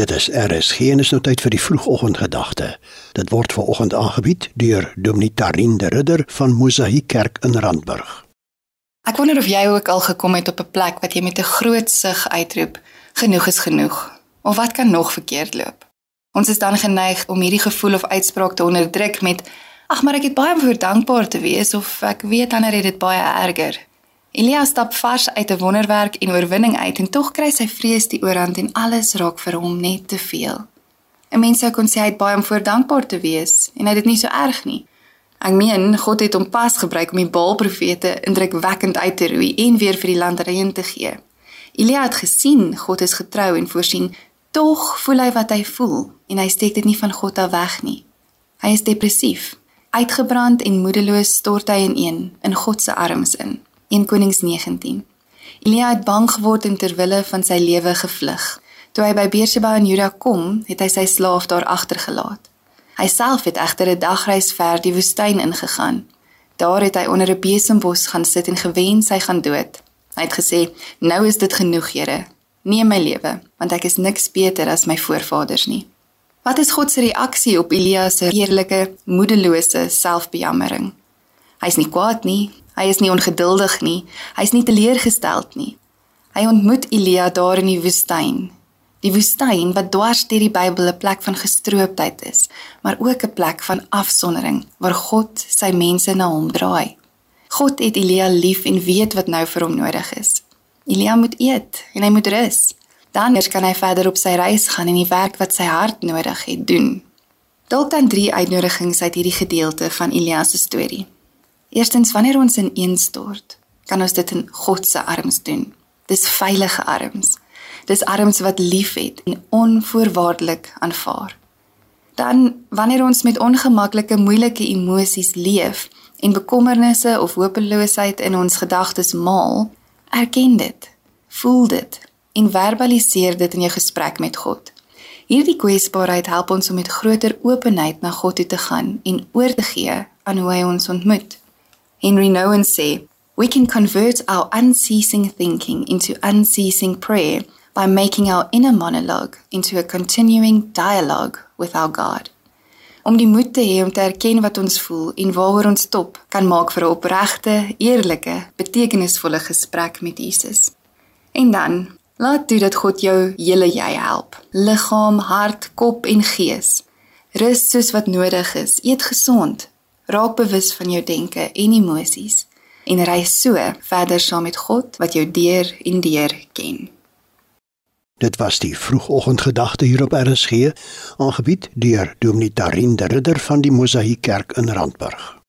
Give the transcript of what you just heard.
Dit is RSG en is nou tyd vir die vroegoggendgedagte. Dit word ver oggend aangebied deur Dominee Tarin de Ridder van Mosaïek Kerk in Randburg. Ek wonder of jy ook al gekom het op 'n plek wat jy met 'n groot sug uitroep, genoeg is genoeg. Of wat kan nog verkeerd loop? Ons is dan geneig om hierdie gevoel of uitspraak te onderdruk met ag maar ek het baie om voor dankbaar te wees of ek weet ander het dit baie erger. Elia stap vars uit 'n wonderwerk en oorwinning uit en tog kry sy vrees die oorhand en alles raak vir hom net te veel. 'n Mens sou kon sê hy het baie om voor dankbaar te wees en hy het dit nie so erg nie. Ek meen God het hom pas gebruik om die Baalprofete indrukwekkend uit te roei en weer vir die land reën te gee. Elia het gesien God is getrou en voorsien, tog voel hy wat hy voel en hy steek dit nie van God af weg nie. Hy is depressief, uitgebrand en moedeloos stort hy ineen in God se arms in. 1 Konings 19. Elia het bang geword en ter wille van sy lewe gevlug. Toe hy by Beersheba in Juda kom, het hy sy slaaf daar agtergelaat. Hy self het egter 'n dagreis ver die woestyn ingegaan. Daar het hy onder 'n besembos gaan sit en gewens hy gaan dood. Hy het gesê: "Nou is dit genoeg, Here. Neem my lewe, want ek is niks beter as my voorvaders nie." Wat is God se reaksie op Elia se eerlike, moedelose selfbejammering? Hy's nie kwaad nie, Hy is nie ongeduldig nie. Hy is nie teleurgesteld nie. Hy ontmoet Elia daar in die woestyn. Die woestyn wat dwars deur die Bybel 'n plek van gestroopheid is, maar ook 'n plek van afsondering waar God sy mense na hom draai. God het Elia lief en weet wat nou vir hom nodig is. Elia moet eet en hy moet rus. Dan eers kan hy verder op sy reis gaan en die werk wat sy hart nodig het doen. Dalk dan drie uitnodigings uit hierdie gedeelte van Elia se storie. Eerstens wanneer ons ineenstort, kan ons dit in God se arms doen. Dis veilige arms. Dis arms wat liefhet en onvoorwaardelik aanvaar. Dan wanneer ons met ongemaklike, moeilike emosies leef en bekommernisse of hopeloosheid in ons gedagtes maal, erken dit, voel dit en verbaliseer dit in jou gesprek met God. Hierdie kwesbaarheid help ons om met groter openheid na God toe te gaan en oor te gee aan hoe hy ons ontmoet. Henry Nouwen sê, "We can convert our unceasing thinking into unceasing prayer by making our inner monologue into a continuing dialogue with our God." Om die moed te hê om te erken wat ons voel en waaroor ons stop, kan maak vir 'n opregte, eerlike, betekenisvolle gesprek met Jesus. En dan, laat toe dat God jou hele jy help, liggaam, hart, kop en gees. Rus soos wat nodig is, eet gesond, raak bewus van jou denke en emosies en ry so verder saam met God wat jou deur en deur ken. Dit was die vroegoggendgedagte hier op RSG, aangebied deur Dominee Tarin de Ridder van die Mosaïek Kerk in Randburg.